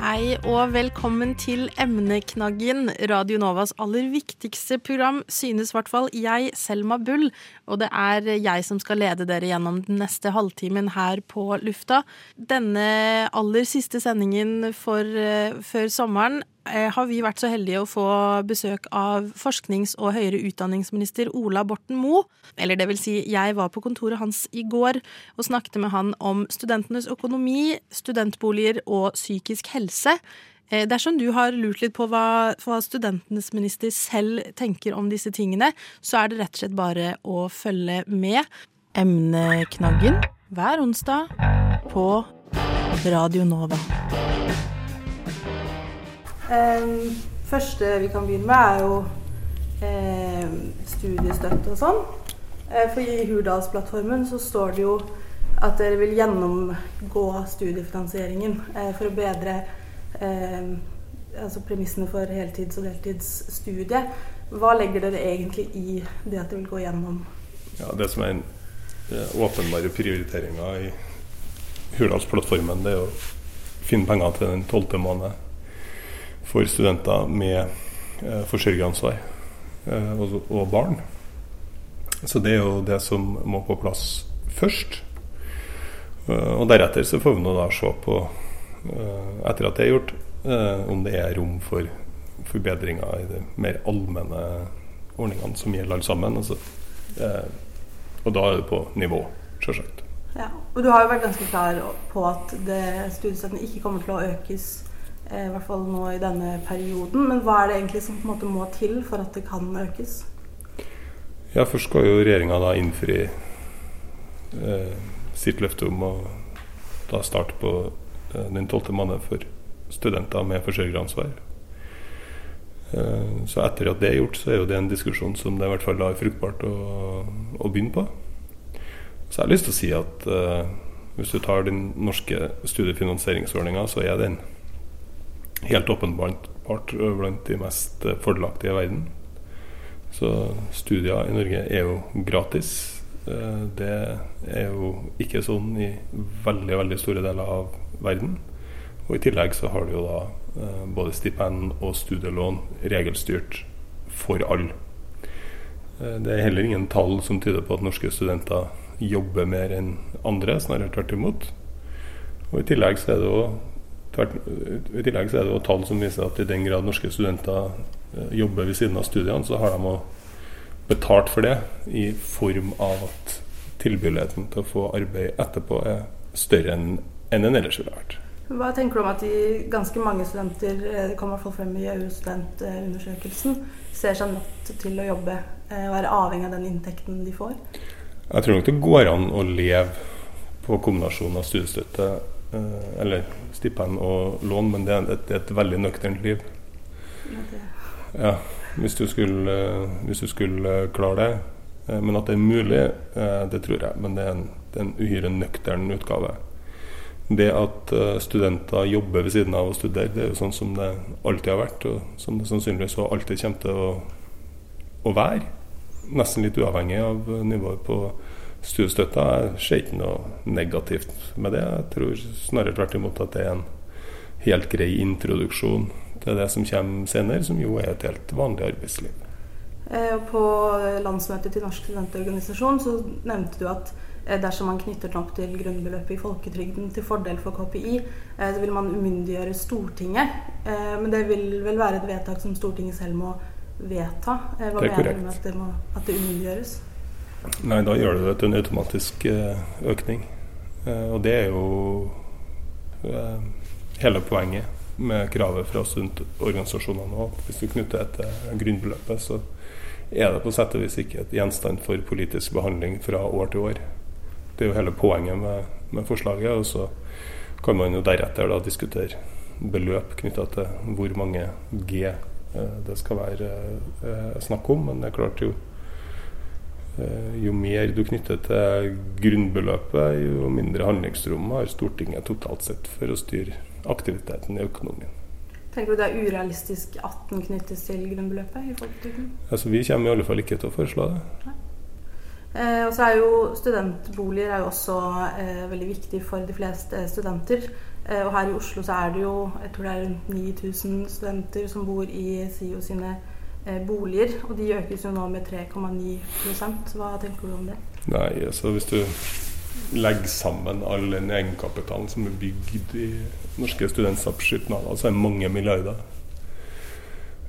Hei og velkommen til Emneknaggen, Radio Novas aller viktigste program, synes i hvert fall jeg, Selma Bull. Og det er jeg som skal lede dere gjennom den neste halvtimen her på lufta. Denne aller siste sendingen for, uh, før sommeren har vi vært så heldige å få besøk av forsknings- og høyere utdanningsminister Ola Borten Moe. Eller det vil si, jeg var på kontoret hans i går og snakket med han om studentenes økonomi, studentboliger og psykisk helse. Eh, Dersom du har lurt litt på hva, hva studentenes minister selv tenker om disse tingene, så er det rett og slett bare å følge med. Emneknaggen hver onsdag på Radio Nova. Um, første vi kan begynne med, er jo eh, studiestøtte og sånn. Eh, for i Hurdalsplattformen så står det jo at dere vil gjennomgå studiefinansieringen eh, for å bedre eh, altså premissene for heltids- og deltidsstudie. Hva legger dere egentlig i det at dere vil gå gjennom? Ja, det som er en åpenbare prioriteringa i Hurdalsplattformen, det er å finne penger til den tolvte måned for studenter med eh, forsørgeransvar eh, og, barn. Så det er jo det som må på plass først. Eh, og deretter så får vi nå da se på, etter at det er gjort, om det er rom for forbedringer i de mer allmenne ordningene som gjelder alle sammen. Altså, og da er det på nivå, sjølsagt. Ja, og du har jo vært ganske klar på at studiestøtten ikke kommer til å økes, i hvert fall nå i denne perioden. Men hva er det egentlig som på en måte må til for at det kan økes? Ja, først skal jo regjeringa da innfri eh, sitt løfte om å da starte på eh, den tolvte måneden for studenter med forsørgeransvar. Eh, så etter at det er gjort, så er jo det en diskusjon som det i hvert fall er fruktbart å, å begynne på. Så jeg har lyst til å si at eh, hvis du tar den norske studiefinansieringsordninga, så er den helt åpenbart blant de mest fordelaktige i verden. Så studier i Norge er jo gratis. Det er jo ikke sånn i veldig, veldig store deler av verden. Og i tillegg så har du jo da både stipend og studielån regelstyrt for alle. Det er heller ingen tall som tyder på at norske studenter jobber mer enn andre, snarere tvert imot. Og i tillegg så er det jo i tillegg så er det jo tall som viser at i den grad norske studenter eh, jobber ved siden av studiene, så har de betalt for det i form av at tilbøyeligheten til å få arbeid etterpå er større enn enn den ellers ville vært. Hva tenker du om at de ganske mange studenter, eh, det kom i hvert fall frem i EU-studentundersøkelsen, ser seg nødt til å jobbe eh, og er avhengig av den inntekten de får? Jeg tror nok det går an å leve på kombinasjonen av studiestøtte eller stipend og lån, men det er et, et veldig nøkternt liv. Ja, hvis du skulle, hvis du skulle klare det. Eh, Men at det er mulig, eh, det tror jeg. Men det er en, det er en uhyre nøktern utgave. Det at eh, studenter jobber ved siden av å studere, det er jo sånn som det alltid har vært, og som det sannsynligvis alltid kommer til å, å være. Nesten litt uavhengig av nivået på studiestøtta. er ikke noe negativt med det. Jeg tror snarere tvert imot at det er en helt grei introduksjon til det som kommer senere, som jo er et helt vanlig arbeidsliv. Eh, På landsmøtet til Norsk studentorganisasjon så nevnte du at eh, dersom man knytter den opp til grunnbeløpet i folketrygden til fordel for KPI, eh, så vil man umyndiggjøre Stortinget. Men det vil vel være et vedtak som Stortinget selv må vedta? Hva Det er mener du med at det, må, at det umyndiggjøres? Nei, da gjør du det til en automatisk eh, økning. Eh, Og det er jo eh, hele poenget med kravet fra studentorganisasjonene òg. Hvis du knytter det til grunnbeløpet, så er det på sett og vis ikke et gjenstand for politisk behandling fra år til år. Det er jo hele poenget med, med forslaget. Og så kan man jo deretter da diskutere beløp knytta til hvor mange G det skal være snakk om. Men det er klart jo jo mer du knytter til grunnbeløpet, jo mindre handlingsrom har Stortinget totalt sett for å styre aktiviteten i økonomien. Tenker du det er urealistisk at den knyttes til grunnbeløpet i folketrygden? Altså, vi kommer i alle fall ikke til å foreslå det. Eh, og så er jo Studentboliger er jo også eh, veldig viktig for de fleste studenter. Eh, og her i Oslo så er det jo jeg tror det er rundt 9000 studenter som bor i SIO sine eh, boliger. Og de økes jo nå med 3,9% Hva tenker du om det? Nei, altså hvis du legger sammen all den egenkapitalen som er bygd i norske studentsamskipnader, så er det mange milliarder.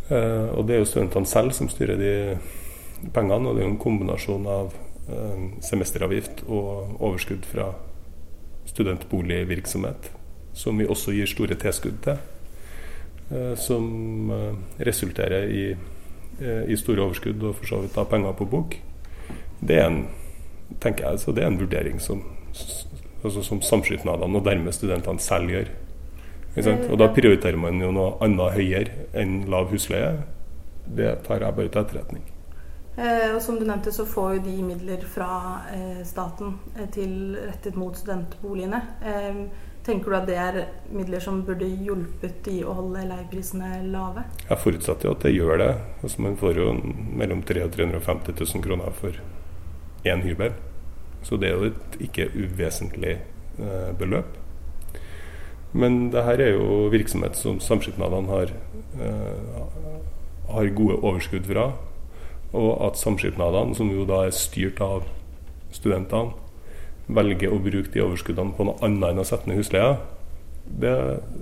Eh, og det er jo studentene selv som styrer de pengene, og det er jo en kombinasjon av eh, semesteravgift og overskudd fra studentboligvirksomhet, som vi også gir store tilskudd til, eh, som eh, resulterer i, eh, i, store overskudd og for så vidt da penger på bok. Det er en tenker jeg, så det er en vurdering som, altså som samskipnadene og dermed studentene selv gjør. Og da prioriterer man jo noe annet høyere enn lav husleie. Det tar jeg bare til etterretning. Eh, og som du nevnte, så får jo de midler fra eh, staten eh, til rettet mot studentboligene. Tenker du at det er midler som burde hjulpet i å holde leieprisene lave? Jeg forutsetter jo at det gjør det. Altså man får jo mellom 300 og 350 000 kroner for én hybel. Så det er jo et ikke uvesentlig eh, beløp. Men det her er jo virksomhet som samskipnadene har, eh, har gode overskudd fra. Og at samskipnadene, som jo da er styrt av studentene, velger å bruke de overskuddene på noe annet enn å sette ned husleia, det,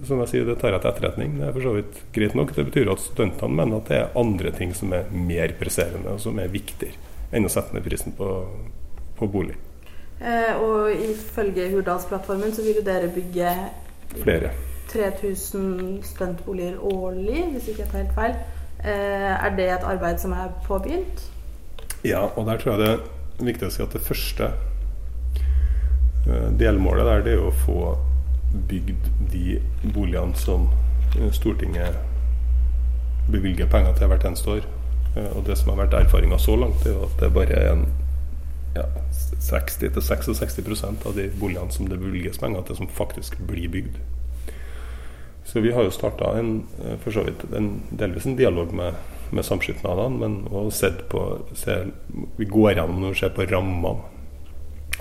som jeg sier, det tar jeg til etterretning. Det er for så vidt greit nok. Det betyr at studentene mener at det er andre ting som er mer presserende og som er viktigere enn å sette ned prisen på, på bolig. Eh, og ifølge Hurdalsplattformen så vil dere bygge flere 3000 studentboliger årlig, hvis ikke jeg tar helt feil. Eh, er det et arbeid som er påbegynt? Ja, og der tror jeg det er viktig å si at det første delmålet der det er å få bygd de boligene som eh, Stortinget bevilger penger til hvert eneste år. Eh, og det som har vært erfaringa så langt, er jo at det bare er en ja, 60-66% av de boligene som det bevilges penger til, som faktisk blir bygd. Så vi har jo starta en, eh, en, delvis en dialog med, med samskipnadene, men også sett på se, Vi går gjennom og ser på rammene.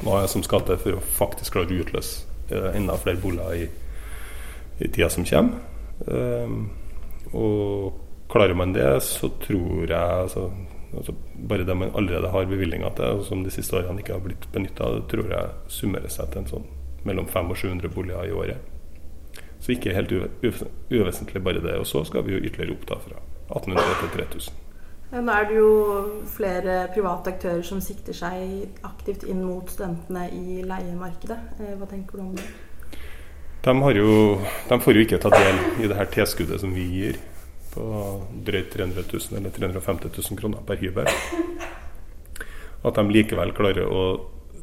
Hva som skal til for å faktisk klare å utløse eh, enda flere boliger i, i tida som kommer. Um, og Klarer man det, så tror jeg altså, altså Bare det man allerede har bevilgninger til, og som de siste årene ikke har blitt benytta, tror jeg summerer seg til en sånn mellom 500 og 700 boliger i året. Så ikke helt uvesentlig bare det. Og så skal vi jo ytterligere opp da fra 1800 til 3000. Nå er det jo flere private aktører som sikter seg aktivt inn mot studentene i leiemarkedet. Eh, hva tenker du om det? De, jo, de får jo ikke ta del i det her tilskuddet som vi gir på drøyt 300 000 eller 350 000 kroner per hybel. At de likevel klarer å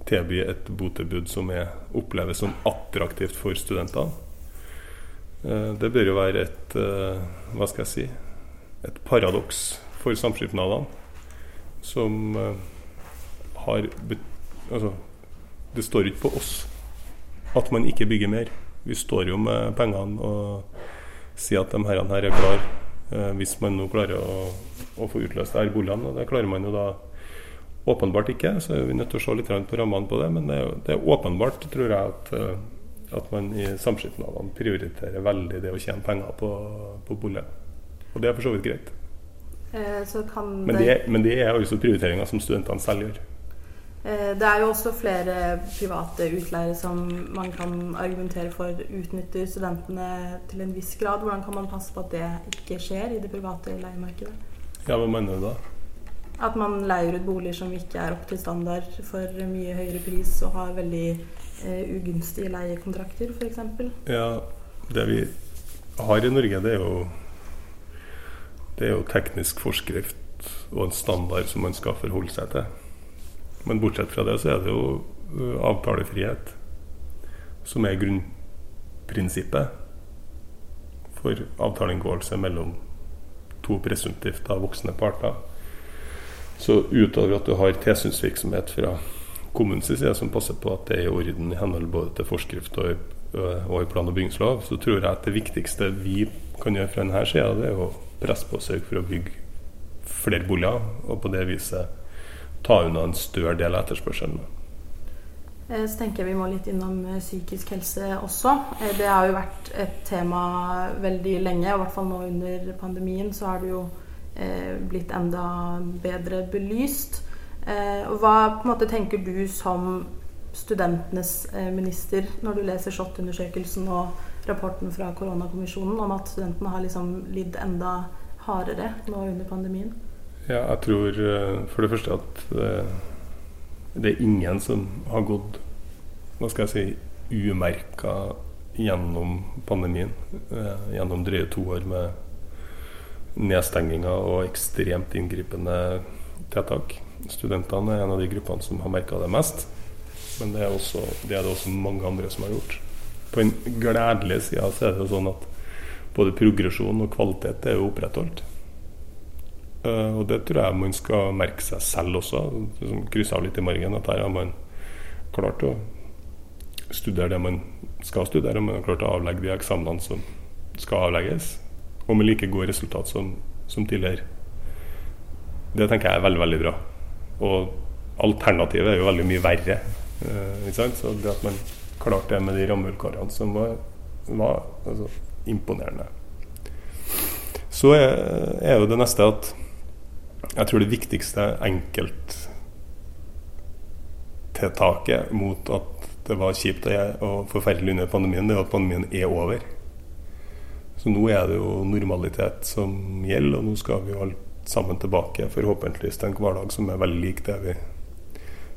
tilby et botilbud som er, oppleves som attraktivt for studentene. Eh, det bør jo være et eh, hva skal jeg si et paradoks for samskipnadene som eh, har Altså, det står ikke på oss at man ikke bygger mer. Vi står jo med pengene og sier at de her er klar Eh, hvis man nå klarer å, å få utløst disse boligene. Og det klarer man jo da åpenbart ikke, så er vi nødt til å se litt på rammene på det. Men det er, det er åpenbart, tror jeg, at, eh, at man i samskipnadene prioriterer veldig det å tjene penger på, på bolig. Og det er for så vidt greit. Eh, men, det, men det er også prioriteringer som studentene selv gjør. Eh, det er jo også flere private utleiere som man kan argumentere for utnytter studentene til en viss grad. Hvordan kan man passe på at det ikke skjer i det private leiemarkedet? Ja, Hva mener du da? At man leier ut boliger som ikke er opp til standard for mye høyere pris og har veldig eh, ugunstige leiekontrakter, f.eks. Ja, det vi har i Norge, det er jo det er jo teknisk forskrift og en standard som man skal forholde seg til. Men bortsett fra det så er det jo uh, avtalefrihet som er grunnprinsippet for avtaleinngåelse mellom to presumptivt voksne parter. Så utover at du har tilsynsvirksomhet fra kommunens side som passer på at det er i orden i henhold både til forskrift og, og i plan- og bygningslov, så tror jeg at det viktigste vi kan gjøre fra denne sida, er å presse på sørge for å bygge flere boliger, og på det viset ta unna en større del av etterspørselen. Eh, så tenker jeg vi må litt innom eh, psykisk helse også. Eh, det har jo vært et tema veldig lenge, og i hvert fall nå under pandemien så har det jo blitt enda bedre belyst. Hva måte tenker du som studentenes minister når du leser SHoT-undersøkelsen og rapporten fra koronakommisjonen om at studentene har liksom lidd enda hardere nå under pandemien? Ja, jeg tror for det første at det er ingen som har gått hva skal jeg si, umerka gjennom pandemien. Eh, gjennom drøye to år med nedstenginger og ekstremt inngripende tiltak. Studentene er en av de gruppene som har merka det mest. Men det er, også, det er, det også mange andre som har gjort. På den gledelige sida er det jo sånn at både progresjon og kvalitet er jo opprettholdt. Uh, og det tror jeg man skal merke seg selv også. Liksom krysse av litt i margen at her har man klart å studere det man skal studere, og man har klart å avlegge de eksamenene som skal avlegges, og med like gode resultat som, som tidligere. Det tenker jeg er veldig, veldig bra. Og alternativet er jo veldig mye verre. Uh, Så det at man klarte det med de rammevilkårene som var, var altså, imponerende. Så er, er jo det neste at jeg tror det viktigste enkelttiltaket mot at det var kjipt og forferdelig under pandemien, det er at pandemien er over. Så nå er det jo normalitet som gjelder, og nå skal vi jo alt sammen tilbake, forhåpentligvis til en hverdag som er veldig lik det vi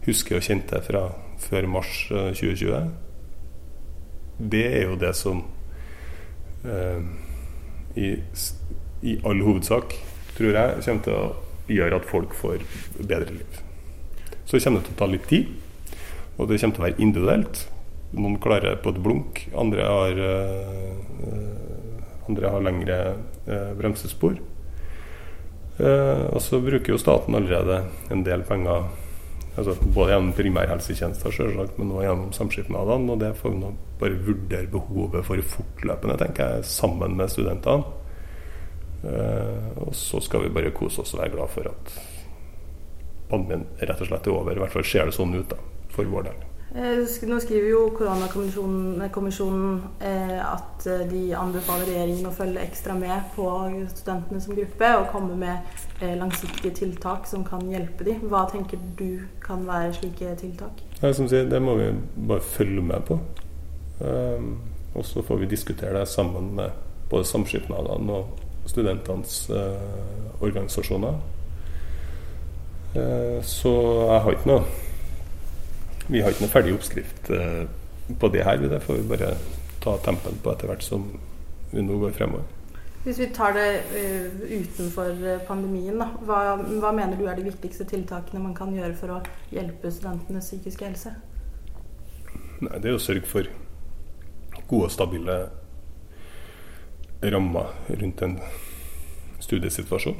husker og kjente fra før mars 2020. Eh, det er jo det som eh, i, i all hovedsak, tror jeg, kommer til å gjøre at folk får bedre liv. Så kommer det til å ta litt tid, og det kommer til å være individuelt. Noen klarer på et blunk, andre har, eh, andre har lengre eh, bremsespor. Uh, og så bruker jo staten allerede en del penger altså både gjennom primærhelsetjenester selvsagt, men også gjennom samskipnadene. Og det får vi nå bare vurdere behovet for fortløpende, tenker jeg, sammen med studentene. Uh, og så skal vi bare kose oss og være glad for at pandemien rett og slett er over. I hvert fall ser det sånn ut da, for vår del. Eh, nå skriver jo koronakommisjonen eh, at de anbefaler regjeringen å følge ekstra med på studentene som gruppe og komme med langsiktige tiltak som kan hjelpe dem. Hva tenker du kan være slike tiltak? Ja, sier, det må vi bare følge med på. Um, og så får vi diskutere det sammen med både samskipnadene og studentenes eh, organisasjoner. Eh, så jeg har ikke noe Vi har ikke noe ferdig oppskrift eh, på det her. Det får vi bare ta tempen på etter hvert som vi nå går fremover. Hvis vi tar det uh, utenfor pandemien, da. Hva, hva, mener du er de viktigste tiltakene man kan gjøre for å hjelpe studentenes psykiske helse? Nei, det er å sørge for gode og stabile rammer rundt en studiesituasjon.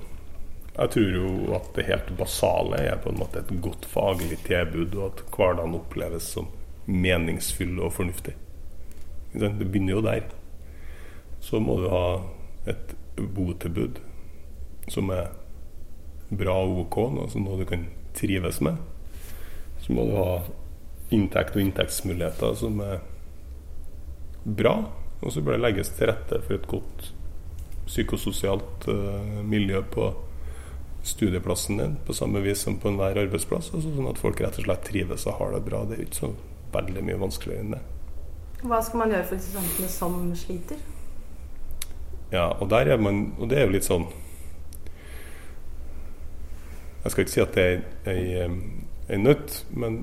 Jeg tror jo at det helt basale er på en måte et godt faglig tilbud, og at hverdagen oppleves som meningsfull og fornuftig. Det begynner jo der. Så må du ha et botilbud som er bra og OK, altså noe du kan trives med. Så må du ha inntekt og inntektsmuligheter som er bra, og så bør det legges til rette for et godt psykososialt uh, miljø på studieplassen din, på samme vis som på enhver arbeidsplass. Altså sånn at folk rett og slett trives og har det bra. Det er ikke så veldig mye vanskeligere enn det. Hva skal man gjøre for de studentene som sliter? Ja, og der er man Og det er jo litt sånn Jeg skal ikke si at det er ei, ei nøtt, men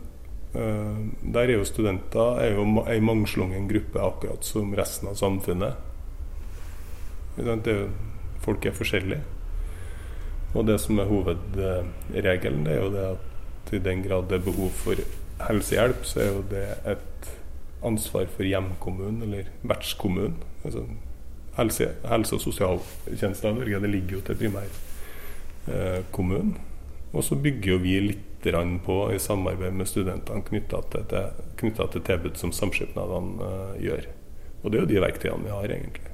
Eh, der er jo studenter er jo ei mangslungen gruppe, akkurat som resten av samfunnet. Det er jo, folk er forskjellige. Og det som er hovedregelen, det er jo det at i den grad det er behov for helsehjelp, så er jo det et ansvar for hjemkommunen eller vertskommunen. Altså helse, helse- og sosialtjenester i Norge det ligger jo til primærkommunen. Eh, Og så bygger jo vi litt på i samarbeid med studentene knytta til, til, tilbud som samskipnadene eh, gjør. Og det er jo de verktøyene vi har, egentlig.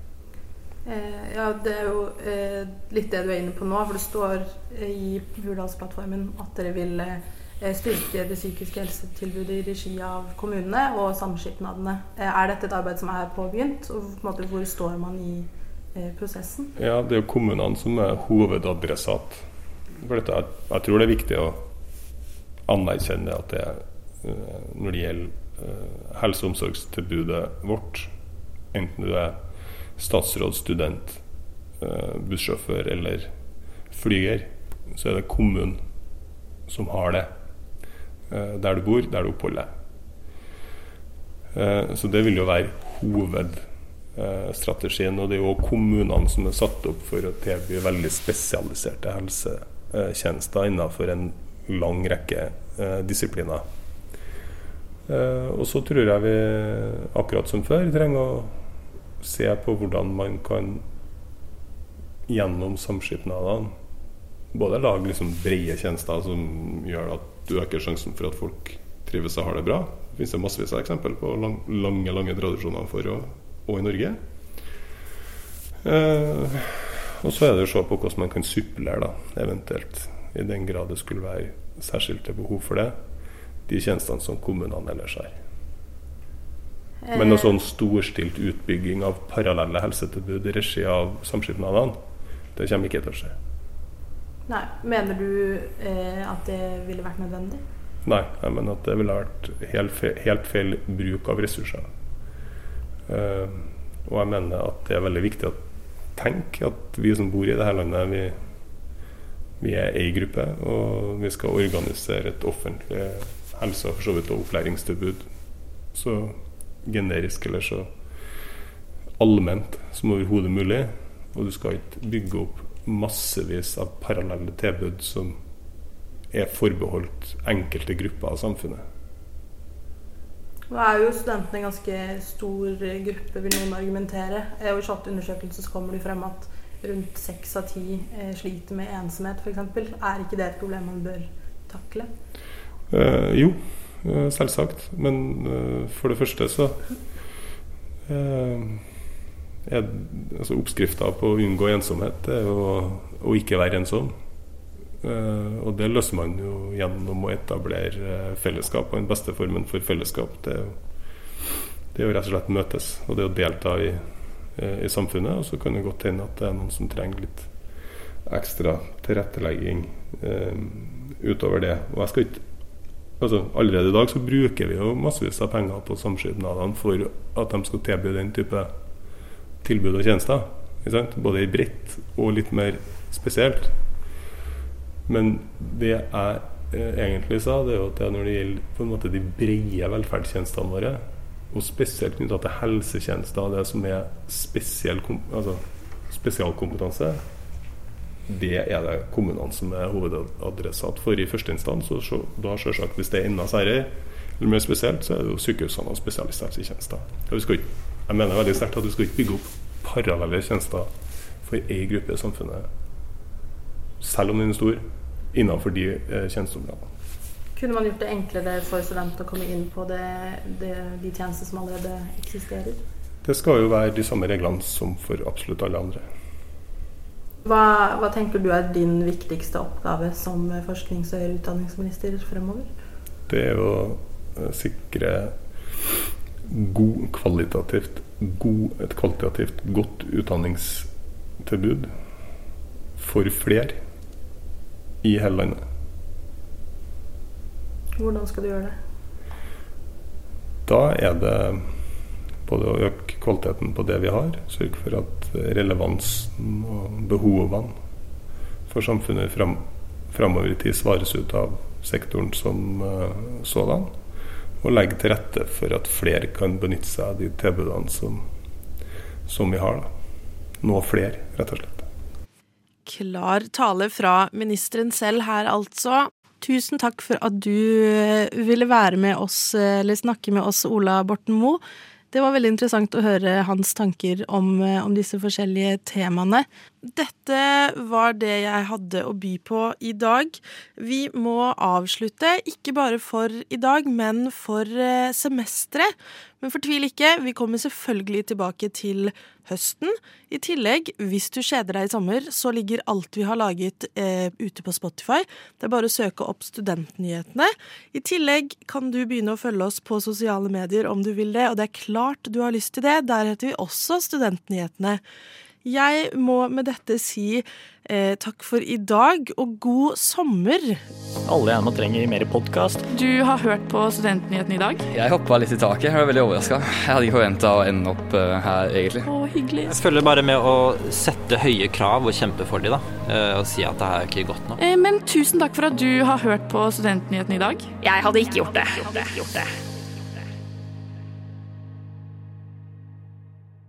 Eh, ja, det er jo eh, litt det du er inne på nå. For det står eh, i Hurdalsplattformen at dere vil eh, styrke det psykiske helsetilbudet i regi av kommunene og samskipnadene. Eh, er dette et arbeid som er påbegynt? Og på måte, hvor står man i prosessen? Ja, Det er jo kommunene som er hovedadressat. For dette, jeg tror det er viktig å anerkjenne at det eh, når det gjelder eh, helse- og omsorgstilbudet vårt, enten du er statsråd, student, eh, bussjåfør eller flyger, så er det kommunen som har det. Der du bor, der du oppholder deg. Så det vil jo være hovedstrategien. Og det er jo kommunene som er satt opp for å tilby veldig spesialiserte helsetjenester innenfor en lang rekke eh, disipliner. Eh, og så tror jeg vi, akkurat som før, trenger å se på hvordan man kan gjennom samskipnadene både lage liksom brede tjenester som gjør at du øker sjansen for at folk trives og har det bra. Det finnes massevis av eksempel på lang, lange lange tradisjoner for, og, og i Norge. Eh, og så er det å se på hvordan man kan supplere, eventuelt i den grad det skulle være særskilte behov for det, de tjenestene som kommunene ellers har. Men noe sånn storstilt utbygging av parallelle helsetilbud i regi av samskipnadene, det kommer ikke til å skje. Nei, Mener du eh, at det ville vært nødvendig? Nei, jeg mener at det ville vært helt feil, helt feil bruk av ressurser. Uh, og jeg mener at det er veldig viktig å tenke at vi som bor i dette landet, vi vi er ei gruppe, og vi skal organisere et offentlig helse- og for så vidt opplæringstilbud så generisk eller så allment som overhodet mulig. Og du skal ikke bygge opp massevis av parallelle tilbud som er forbeholdt enkelte grupper av samfunnet. Nå er jo studentene en ganske stor gruppe, vil noen argumentere. I undersøkelse så kommer det frem at rundt seks av ti eh, sliter med ensomhet f.eks. Er ikke det et problem man bør takle? Eh, jo, selvsagt. Men eh, for det første så eh, er altså Oppskrifta på å unngå ensomhet er å, å ikke være ensom. Eh, og det løser man jo gjennom å etablere fellesskap. Og den beste formen for fellesskap det er jo, det er jo rett og slett møtes. Og det å delta i Eh, i samfunnet. Og så kan det godt hende at det er noen som trenger litt ekstra tilrettelegging eh, utover det. Og jeg skal ikke altså Allerede i dag så bruker vi jo massevis av penger på samskipnadene for at de skal tilby den type tilbud og tjenester. Både i bredt og litt mer spesielt. Men det jeg eh, egentlig sa, det er jo at det når det gjelder på en måte de brede velferdstjenestene våre, og spesielt knytta til helsetjenester, det som er spesiell, altså spesialkompetanse, det er det kommunene som er hovedadressat for i første instans. Og da selvsagt, hvis det er enda særlig eller mer spesielt, så er det jo sykehusene og spesialisthelsetjenester. Jeg mener veldig sterkt at vi skal ikke bygge opp parallelle tjenester for én gruppe i samfunnet, selv om den er stor, innenfor de eh, tjenesteområdene. Kunne man gjort det enklere for studenter å komme inn på det, det, de tjenester som allerede eksisterer? Det skal jo være de samme reglene som for absolutt alle andre. Hva, hva tenker du er din viktigste oppgave som forsknings- og utdanningsminister fremover? Det er å eh, sikre god, kvalitativt, god, et kvalitativt godt utdanningstilbud for flere i hele landet. Hvordan skal du gjøre det? Da er det både å øke kvaliteten på det vi har, sørge for at relevansen og behovene for samfunnet fram, framover i tid svares ut av sektoren som uh, sådan. Og legge til rette for at flere kan benytte seg av de tilbudene som, som vi har. Da. Nå flere, rett og slett. Klar tale fra ministeren selv her, altså. Tusen takk for at du eh, ville være med oss, eh, eller snakke med oss, Ola Borten Moe. Det var veldig interessant å høre hans tanker om, eh, om disse forskjellige temaene. Dette var det jeg hadde å by på i dag. Vi må avslutte, ikke bare for i dag, men for eh, semesteret. Men fortvil ikke, vi kommer selvfølgelig tilbake til høsten. I tillegg, hvis du kjeder deg i sommer, så ligger alt vi har laget eh, ute på Spotify. Det er bare å søke opp Studentnyhetene. I tillegg kan du begynne å følge oss på sosiale medier om du vil det, og det er klart du har lyst til det. Der heter vi også Studentnyhetene. Jeg må med dette si eh, takk for i dag, og god sommer. Alle gjerne trenger mer podkast. Du har hørt på Studentnyhetene i dag? Jeg hoppa litt i taket. Jeg var veldig overraska. Jeg hadde ikke forventa å ende opp uh, her, egentlig. Å, hyggelig. Jeg følger bare med å sette høye krav og kjempe for de, da. Uh, og si at det her er ikke godt nok. Eh, men tusen takk for at du har hørt på Studentnyhetene i dag. Jeg hadde ikke gjort det. Gjort det. Gjort det.